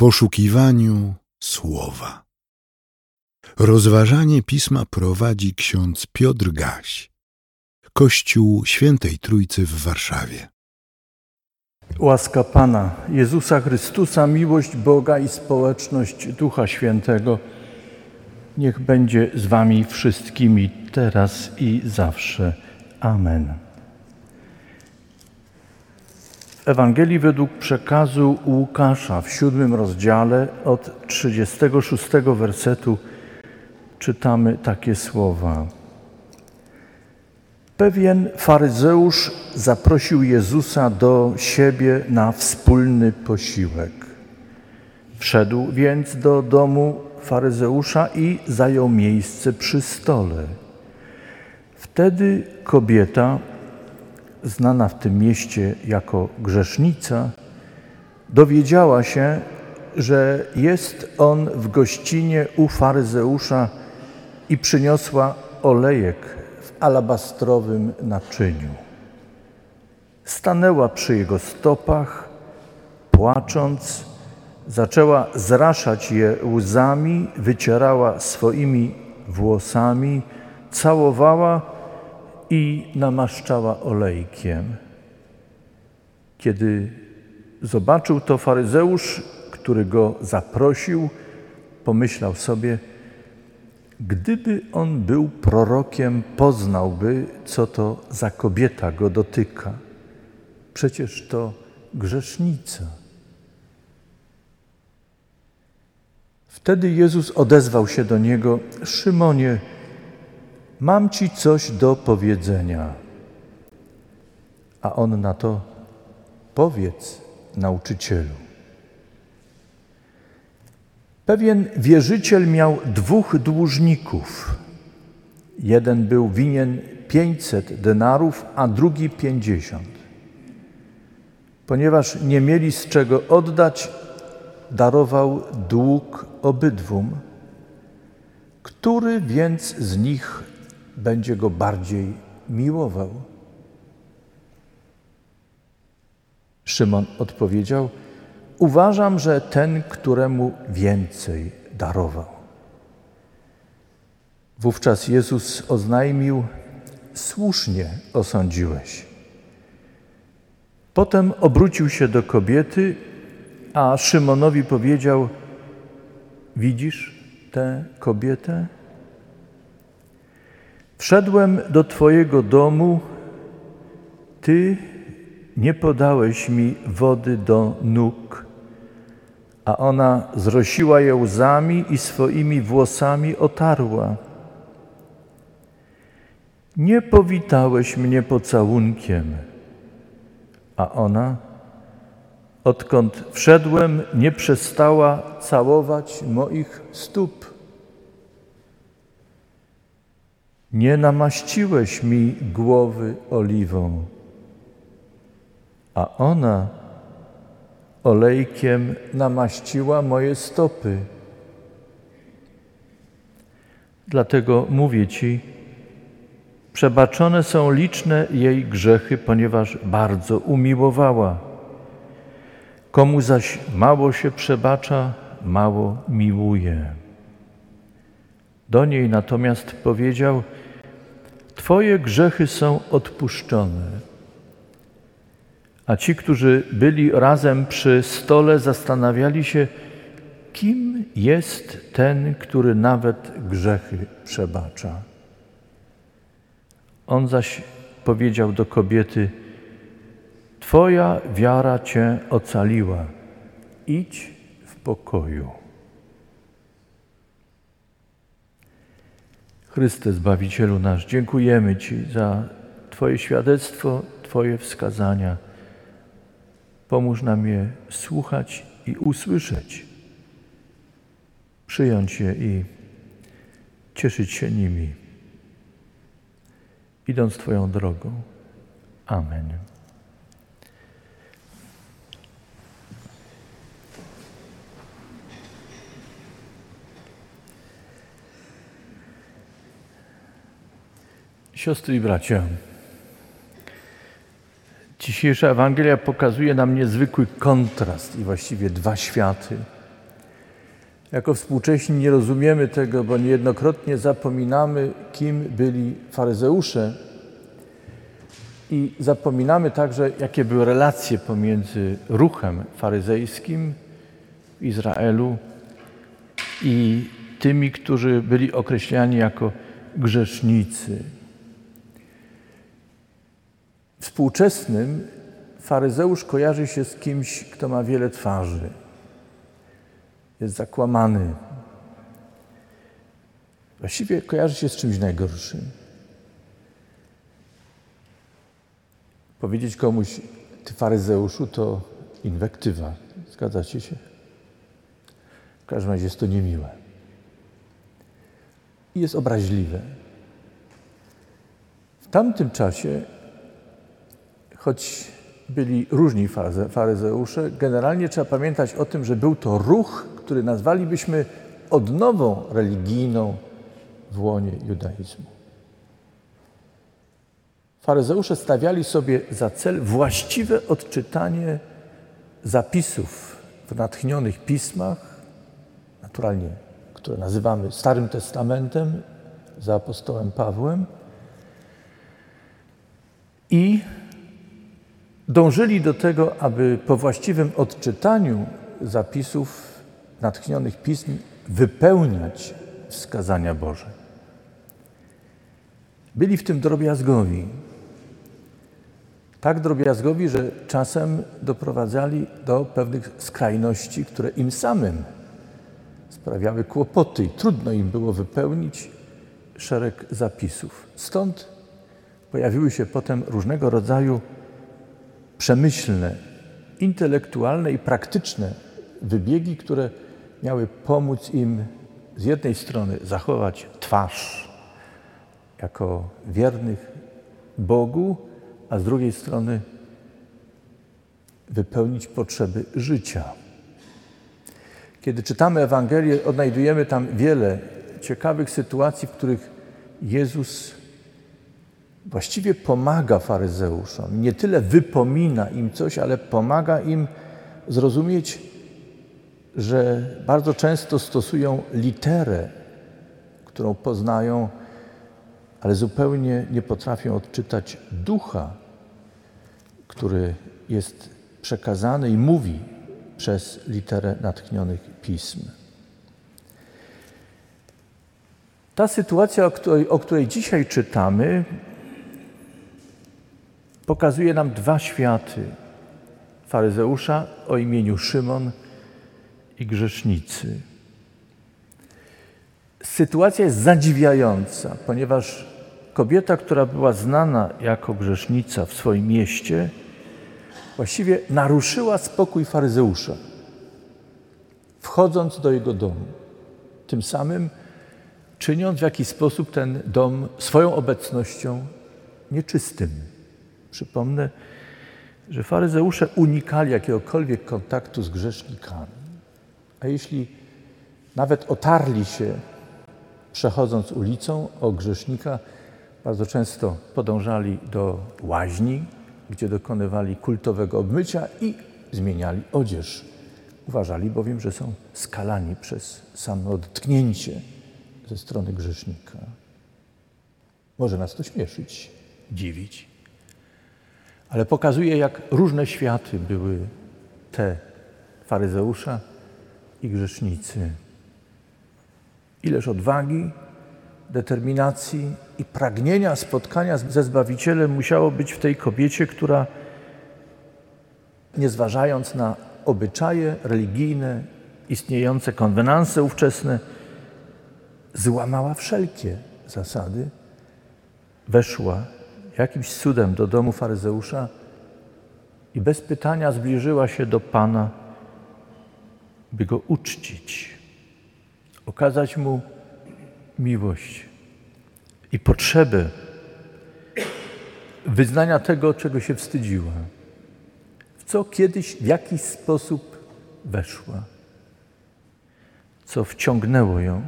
poszukiwaniu słowa. Rozważanie pisma prowadzi ksiądz Piotr Gaś, Kościół Świętej Trójcy w Warszawie. Łaska Pana Jezusa Chrystusa, miłość Boga i społeczność Ducha Świętego niech będzie z Wami wszystkimi teraz i zawsze. Amen. W Ewangelii według przekazu Łukasza w siódmym rozdziale od 36 wersetu czytamy takie słowa. Pewien faryzeusz zaprosił Jezusa do siebie na wspólny posiłek. Wszedł więc do domu faryzeusza i zajął miejsce przy stole. Wtedy kobieta, znana w tym mieście jako grzesznica, dowiedziała się, że jest on w gościnie u faryzeusza i przyniosła olejek w alabastrowym naczyniu. Stanęła przy jego stopach, płacząc, zaczęła zraszać je łzami, wycierała swoimi włosami, całowała i namaszczała olejkiem. Kiedy zobaczył to faryzeusz, który go zaprosił, pomyślał sobie, Gdyby on był prorokiem, poznałby, co to za kobieta go dotyka. Przecież to grzesznica. Wtedy Jezus odezwał się do niego: Szymonie, mam ci coś do powiedzenia. A on na to: Powiedz, nauczycielu. Pewien wierzyciel miał dwóch dłużników. Jeden był winien 500 denarów, a drugi 50. Ponieważ nie mieli z czego oddać, darował dług obydwum. Który więc z nich będzie go bardziej miłował? Szymon odpowiedział: Uważam, że ten, któremu więcej darował. Wówczas Jezus oznajmił: Słusznie osądziłeś. Potem obrócił się do kobiety, a Szymonowi powiedział: Widzisz tę kobietę? Wszedłem do Twojego domu, Ty nie podałeś mi wody do nóg a ona zrosiła je łzami i swoimi włosami otarła. Nie powitałeś mnie pocałunkiem, a ona, odkąd wszedłem, nie przestała całować moich stóp. Nie namaściłeś mi głowy oliwą, a ona olejkiem namaściła moje stopy. Dlatego mówię Ci, przebaczone są liczne jej grzechy, ponieważ bardzo umiłowała. Komu zaś mało się przebacza, mało miłuje. Do niej natomiast powiedział: Twoje grzechy są odpuszczone. A ci, którzy byli razem przy stole, zastanawiali się, kim jest ten, który nawet grzechy przebacza. On zaś powiedział do kobiety: Twoja wiara cię ocaliła. Idź w pokoju. Chryste, Zbawicielu nasz, dziękujemy Ci za Twoje świadectwo, Twoje wskazania. Pomóż nam je słuchać i usłyszeć, przyjąć je i cieszyć się nimi, idąc Twoją drogą. Amen. Siostry i bracia, Dzisiejsza Ewangelia pokazuje nam niezwykły kontrast i właściwie dwa światy. Jako współcześni nie rozumiemy tego, bo niejednokrotnie zapominamy, kim byli faryzeusze i zapominamy także, jakie były relacje pomiędzy ruchem faryzejskim w Izraelu i tymi, którzy byli określani jako grzesznicy. Współczesnym faryzeusz kojarzy się z kimś, kto ma wiele twarzy. Jest zakłamany. Właściwie kojarzy się z czymś najgorszym. Powiedzieć komuś, ty faryzeuszu, to inwektywa. Zgadzacie się? W każdym razie jest to niemiłe. I jest obraźliwe. W tamtym czasie, choć byli różni faryzeusze, generalnie trzeba pamiętać o tym, że był to ruch, który nazwalibyśmy odnową religijną w łonie judaizmu. Faryzeusze stawiali sobie za cel właściwe odczytanie zapisów w natchnionych pismach, naturalnie, które nazywamy Starym Testamentem za apostołem Pawłem, i dążyli do tego, aby po właściwym odczytaniu zapisów natchnionych pism wypełniać wskazania Boże. Byli w tym drobiazgowi. Tak drobiazgowi, że czasem doprowadzali do pewnych skrajności, które im samym sprawiały kłopoty i trudno im było wypełnić szereg zapisów. Stąd pojawiły się potem różnego rodzaju przemyślne, intelektualne i praktyczne wybiegi, które miały pomóc im z jednej strony zachować twarz jako wiernych Bogu, a z drugiej strony wypełnić potrzeby życia. Kiedy czytamy Ewangelię, odnajdujemy tam wiele ciekawych sytuacji, w których Jezus właściwie pomaga faryzeuszom. Nie tyle wypomina im coś, ale pomaga im zrozumieć, że bardzo często stosują literę, którą poznają, ale zupełnie nie potrafią odczytać ducha, który jest przekazany i mówi przez literę natchnionych pism. Ta sytuacja, o której, o której dzisiaj czytamy, pokazuje nam dwa światy faryzeusza o imieniu Szymon i grzesznicy. Sytuacja jest zadziwiająca, ponieważ kobieta, która była znana jako grzesznica w swoim mieście, właściwie naruszyła spokój faryzeusza, wchodząc do jego domu. Tym samym czyniąc w jakiś sposób ten dom swoją obecnością nieczystym. Przypomnę, że faryzeusze unikali jakiegokolwiek kontaktu z grzesznikami. A jeśli nawet otarli się, przechodząc ulicą o grzesznika, bardzo często podążali do łaźni, gdzie dokonywali kultowego obmycia i zmieniali odzież. Uważali bowiem, że są skalani przez samo dotknięcie ze strony grzesznika. Może nas to śmieszyć, dziwić, ale pokazuje, jak różne światy były te faryzeusza i grzesznicy. Ileż odwagi, determinacji i pragnienia spotkania ze Zbawicielem musiało być w tej kobiecie, która nie zważając na obyczaje religijne, istniejące konwenanse ówczesne, złamała wszelkie zasady, weszła jakimś cudem do domu faryzeusza i bez pytania zbliżyła się do Pana, by go uczcić, okazać mu miłość i potrzebę wyznania tego, czego się wstydziła, w co kiedyś w jakiś sposób weszła, co wciągnęło ją.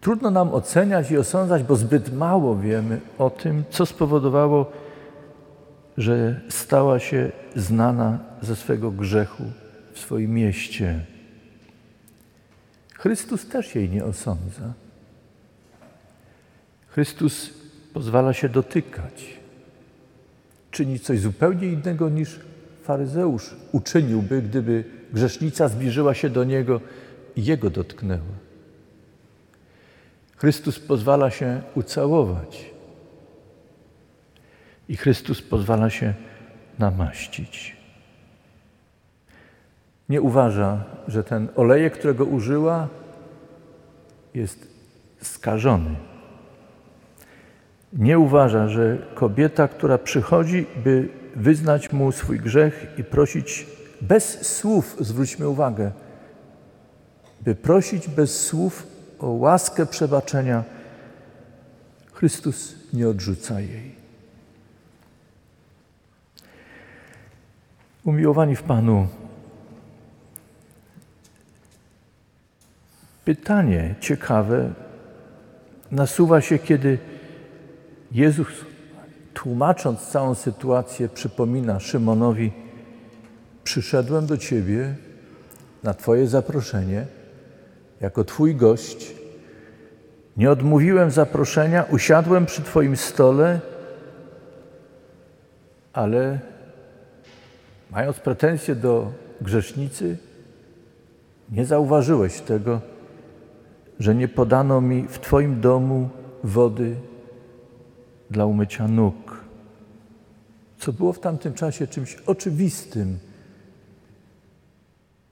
Trudno nam oceniać i osądzać, bo zbyt mało wiemy o tym, co spowodowało, że stała się znana ze swego grzechu w swoim mieście. Chrystus też jej nie osądza. Chrystus pozwala się dotykać. Czyni coś zupełnie innego niż faryzeusz uczyniłby, gdyby grzesznica zbliżyła się do niego i jego dotknęła. Chrystus pozwala się ucałować. I Chrystus pozwala się namaścić. Nie uważa, że ten olejek, którego użyła, jest skażony. Nie uważa, że kobieta, która przychodzi, by wyznać mu swój grzech i prosić bez słów, zwróćmy uwagę, by prosić bez słów o łaskę przebaczenia, Chrystus nie odrzuca jej. Umiłowani w Panu, pytanie ciekawe nasuwa się, kiedy Jezus, tłumacząc całą sytuację, przypomina Szymonowi: Przyszedłem do ciebie na Twoje zaproszenie, jako Twój gość. Nie odmówiłem zaproszenia, usiadłem przy Twoim stole, ale mając pretensje do grzesznicy, nie zauważyłeś tego, że nie podano mi w Twoim domu wody dla umycia nóg, co było w tamtym czasie czymś oczywistym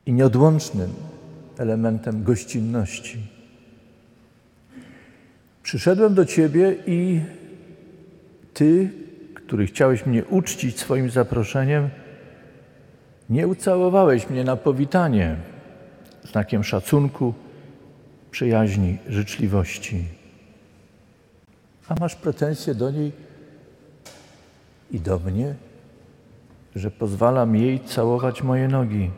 i nieodłącznym elementem gościnności. Przyszedłem do Ciebie i Ty, który chciałeś mnie uczcić swoim zaproszeniem, nie ucałowałeś mnie na powitanie znakiem szacunku, przyjaźni, życzliwości. A masz pretensje do niej i do mnie, że pozwalam jej całować moje nogi.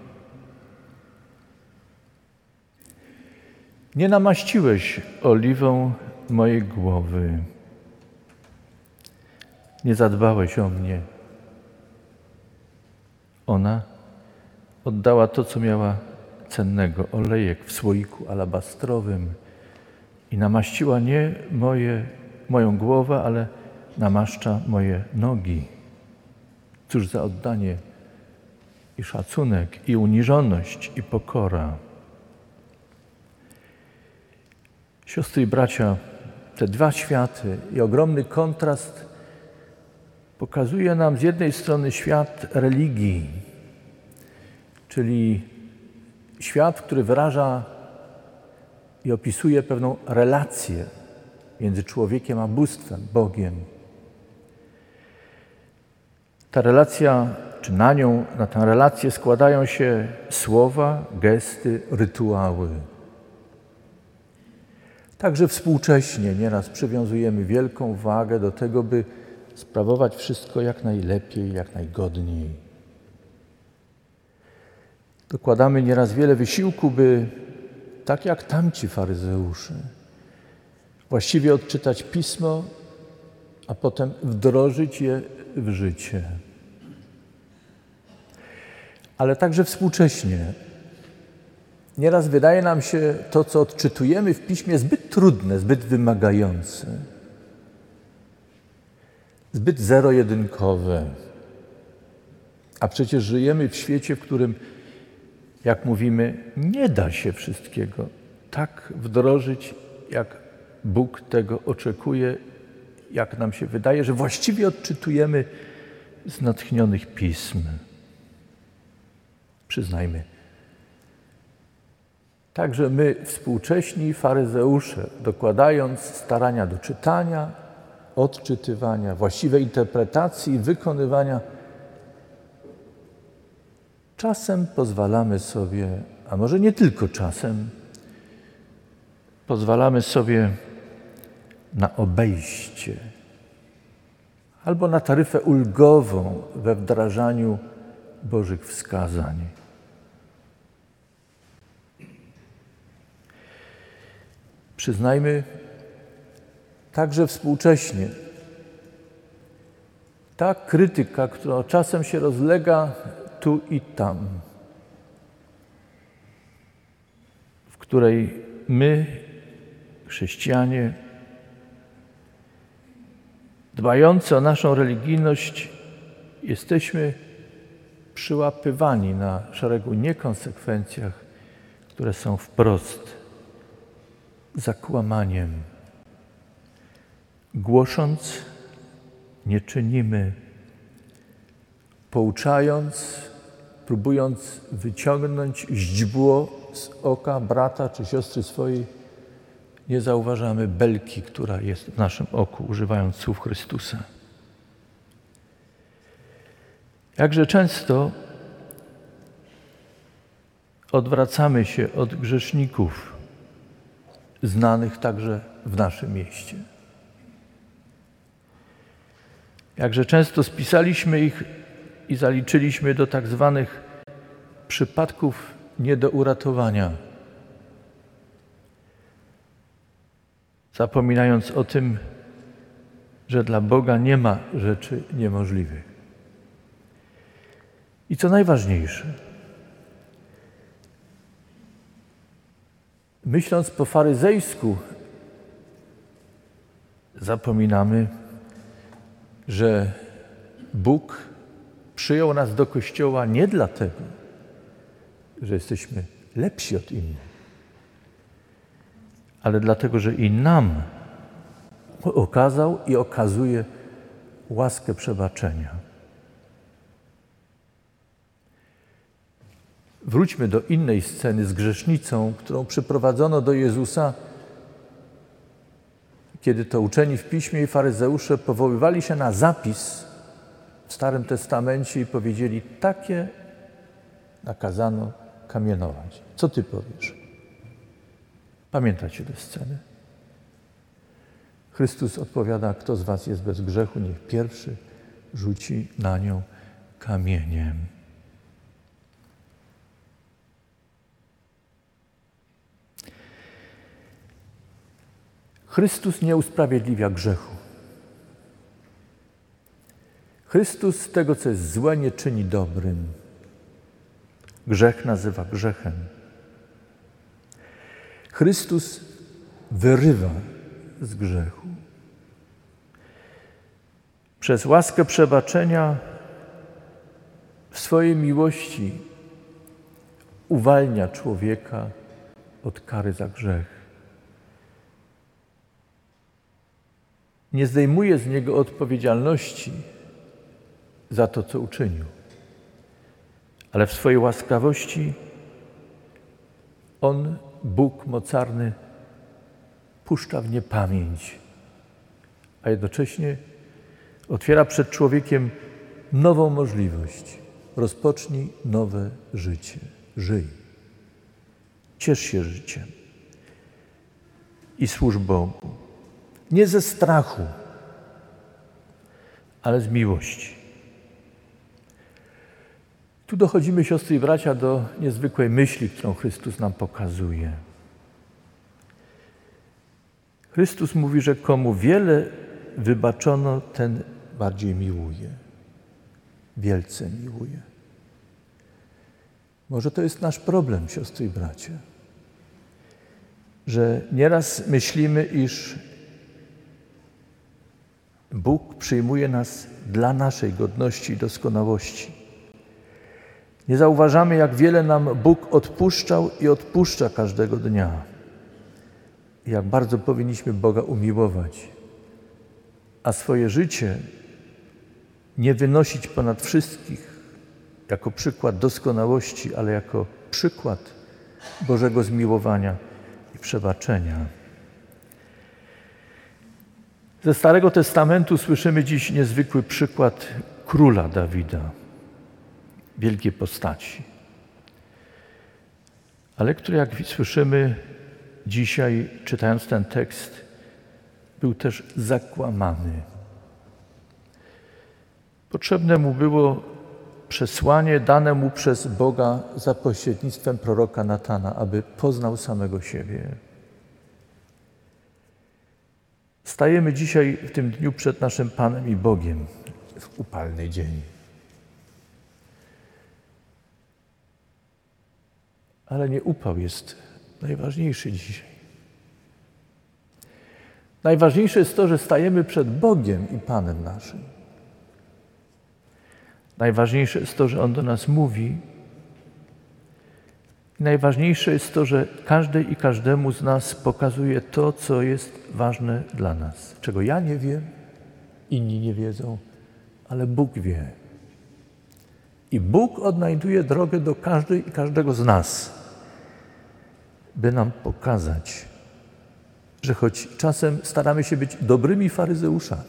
Nie namaściłeś oliwą mojej głowy. Nie zadbałeś o mnie. Ona oddała to, co miała cennego, olejek w słoiku alabastrowym i namaściła nie moje, moją głowę, ale namaszcza moje nogi. Cóż za oddanie i szacunek, i uniżoność, i pokora. Siostry i bracia, te dwa światy i ogromny kontrast pokazuje nam z jednej strony świat religii, czyli świat, który wyraża i opisuje pewną relację między człowiekiem a bóstwem, Bogiem. Ta relacja, czy na nią, na tę relację składają się słowa, gesty, rytuały. Także współcześnie nieraz przywiązujemy wielką wagę do tego, by sprawować wszystko jak najlepiej, jak najgodniej. Dokładamy nieraz wiele wysiłku, by tak jak tamci faryzeusze, właściwie odczytać pismo, a potem wdrożyć je w życie. Ale także współcześnie Nieraz wydaje nam się to, co odczytujemy w piśmie, zbyt trudne, zbyt wymagające, zbyt zero-jedynkowe. A przecież żyjemy w świecie, w którym, jak mówimy, nie da się wszystkiego tak wdrożyć, jak Bóg tego oczekuje, jak nam się wydaje, że właściwie odczytujemy z natchnionych pism. Przyznajmy, Także my, współcześni faryzeusze, dokładając starania do czytania, odczytywania, właściwej interpretacji i wykonywania, czasem pozwalamy sobie, a może nie tylko czasem, pozwalamy sobie na obejście albo na taryfę ulgową we wdrażaniu Bożych wskazań. Przyznajmy także współcześnie, ta krytyka, która czasem się rozlega tu i tam, której my, chrześcijanie, dbający o naszą religijność, jesteśmy przyłapywani na szeregu niekonsekwencjach, które są wprost zakłamaniem. Głosząc, nie czynimy, pouczając, próbując wyciągnąć źdźbło z oka brata czy siostry swojej, nie zauważamy belki, która jest w naszym oku, używając słów Chrystusa. Jakże często odwracamy się od grzeszników, znanych także w naszym mieście. Jakże często spisaliśmy ich i zaliczyliśmy do tak zwanych przypadków nie do uratowania, zapominając o tym, że dla Boga nie ma rzeczy niemożliwych. I co najważniejsze, myśląc po faryzejsku, zapominamy, że Bóg przyjął nas do kościoła nie dlatego, że jesteśmy lepsi od innych, ale dlatego, że i nam okazał i okazuje łaskę przebaczenia. Wróćmy do innej sceny z grzesznicą, którą przyprowadzono do Jezusa, kiedy to uczeni w piśmie i faryzeusze powoływali się na zapis w Starym Testamencie i powiedzieli: Takie nakazano kamienować. Co ty powiesz? Pamiętacie tę scenę? Chrystus odpowiada: Kto z Was jest bez grzechu, niech pierwszy rzuci na nią kamieniem. Chrystus nie usprawiedliwia grzechu. Chrystus tego, co jest złe, nie czyni dobrym. Grzech nazywa grzechem. Chrystus wyrywa z grzechu. Przez łaskę przebaczenia w swojej miłości uwalnia człowieka od kary za grzech. Nie zdejmuje z niego odpowiedzialności za to, co uczynił, ale w swojej łaskawości On, Bóg mocarny, puszcza w niepamięć, a jednocześnie otwiera przed człowiekiem nową możliwość. Rozpocznij nowe życie. Żyj. Ciesz się życiem i służ Bogu. Nie ze strachu, ale z miłości. Tu dochodzimy, siostry i bracia, do niezwykłej myśli, którą Chrystus nam pokazuje. Chrystus mówi, że komu wiele wybaczono, ten bardziej miłuje. Wielce miłuje. Może to jest nasz problem, siostry i bracia, że nieraz myślimy, iż Bóg przyjmuje nas dla naszej godności i doskonałości. Nie zauważamy, jak wiele nam Bóg odpuszczał i odpuszcza każdego dnia. Jak bardzo powinniśmy Boga umiłować, a swoje życie nie wynosić ponad wszystkich jako przykład doskonałości, ale jako przykład Bożego zmiłowania i przebaczenia. Ze Starego Testamentu słyszymy dziś niezwykły przykład króla Dawida, wielkiej postaci, ale który, jak słyszymy dzisiaj, czytając ten tekst, był też zakłamany. Potrzebne mu było przesłanie dane mu przez Boga za pośrednictwem proroka Natana, aby poznał samego siebie. Stajemy dzisiaj w tym dniu przed naszym Panem i Bogiem w upalny dzień. Ale nie upał jest najważniejszy dzisiaj. Najważniejsze jest to, że stajemy przed Bogiem i Panem naszym. Najważniejsze jest to, że On do nas mówi. I najważniejsze jest to, że każdej i każdemu z nas pokazuje to, co jest ważne dla nas, czego ja nie wiem, inni nie wiedzą, ale Bóg wie. I Bóg odnajduje drogę do każdej i każdego z nas, by nam pokazać, że choć czasem staramy się być dobrymi faryzeuszami,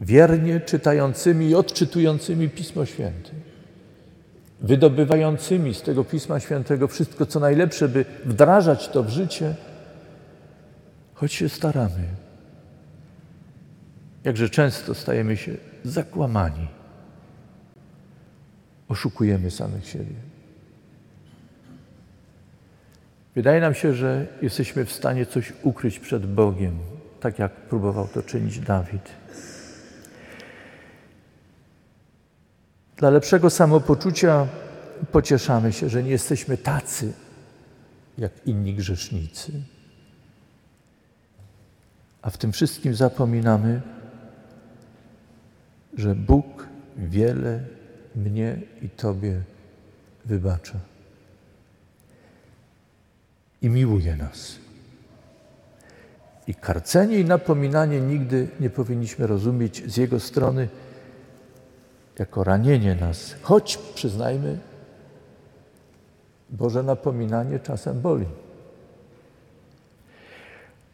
wiernie czytającymi i odczytującymi Pismo Święte, wydobywającymi z tego Pisma Świętego wszystko, co najlepsze, by wdrażać to w życie, choć się staramy, jakże często stajemy się zakłamani, oszukujemy samych siebie. Wydaje nam się, że jesteśmy w stanie coś ukryć przed Bogiem, tak jak próbował to czynić Dawid. Dla lepszego samopoczucia pocieszamy się, że nie jesteśmy tacy jak inni grzesznicy. A w tym wszystkim zapominamy, że Bóg wiele mnie i Tobie wybacza i miłuje nas. I karcenie i napominanie nigdy nie powinniśmy rozumieć z Jego strony jako ranienie nas, choć przyznajmy, Boże napominanie czasem boli.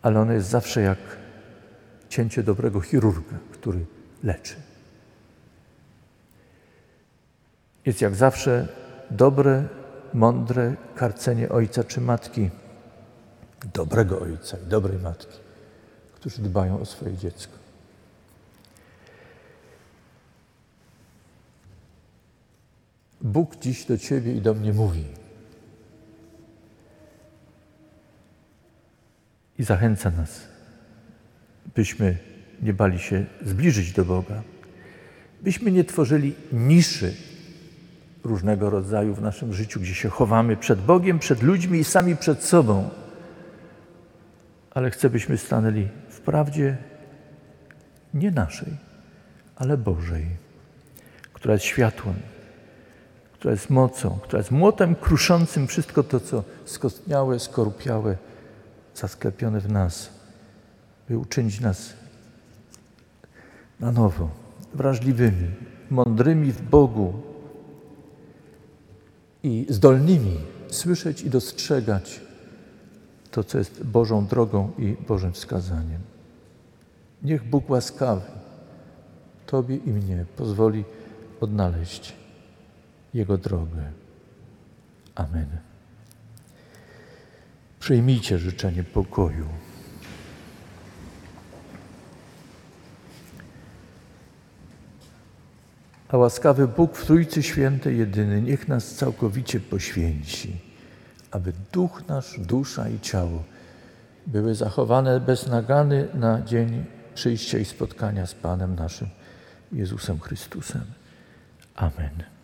Ale ono jest zawsze jak cięcie dobrego chirurga, który leczy. Jest jak zawsze dobre mądre karcenie ojca czy matki, dobrego ojca i dobrej matki, którzy dbają o swoje dziecko. Bóg dziś do Ciebie i do mnie mówi. I zachęca nas, byśmy nie bali się zbliżyć do Boga, byśmy nie tworzyli niszy różnego rodzaju w naszym życiu, gdzie się chowamy przed Bogiem, przed ludźmi i sami przed sobą. Ale chcę, byśmy stanęli w prawdzie nie naszej, ale Bożej, która jest światłem, która jest mocą, która jest młotem kruszącym wszystko to, co skostniałe, skorupiałe, zasklepione w nas, by uczynić nas na nowo, wrażliwymi, mądrymi w Bogu, i zdolnymi słyszeć i dostrzegać to, co jest Bożą drogą i Bożym wskazaniem. Niech Bóg łaskawy Tobie i mnie pozwoli odnaleźć Jego drogę. Amen. Przyjmijcie życzenie pokoju. A łaskawy Bóg w Trójcy Świętej jedyny niech nas całkowicie poświęci, aby duch nasz, dusza i ciało były zachowane bez nagany na dzień przyjścia i spotkania z Panem naszym Jezusem Chrystusem. Amen.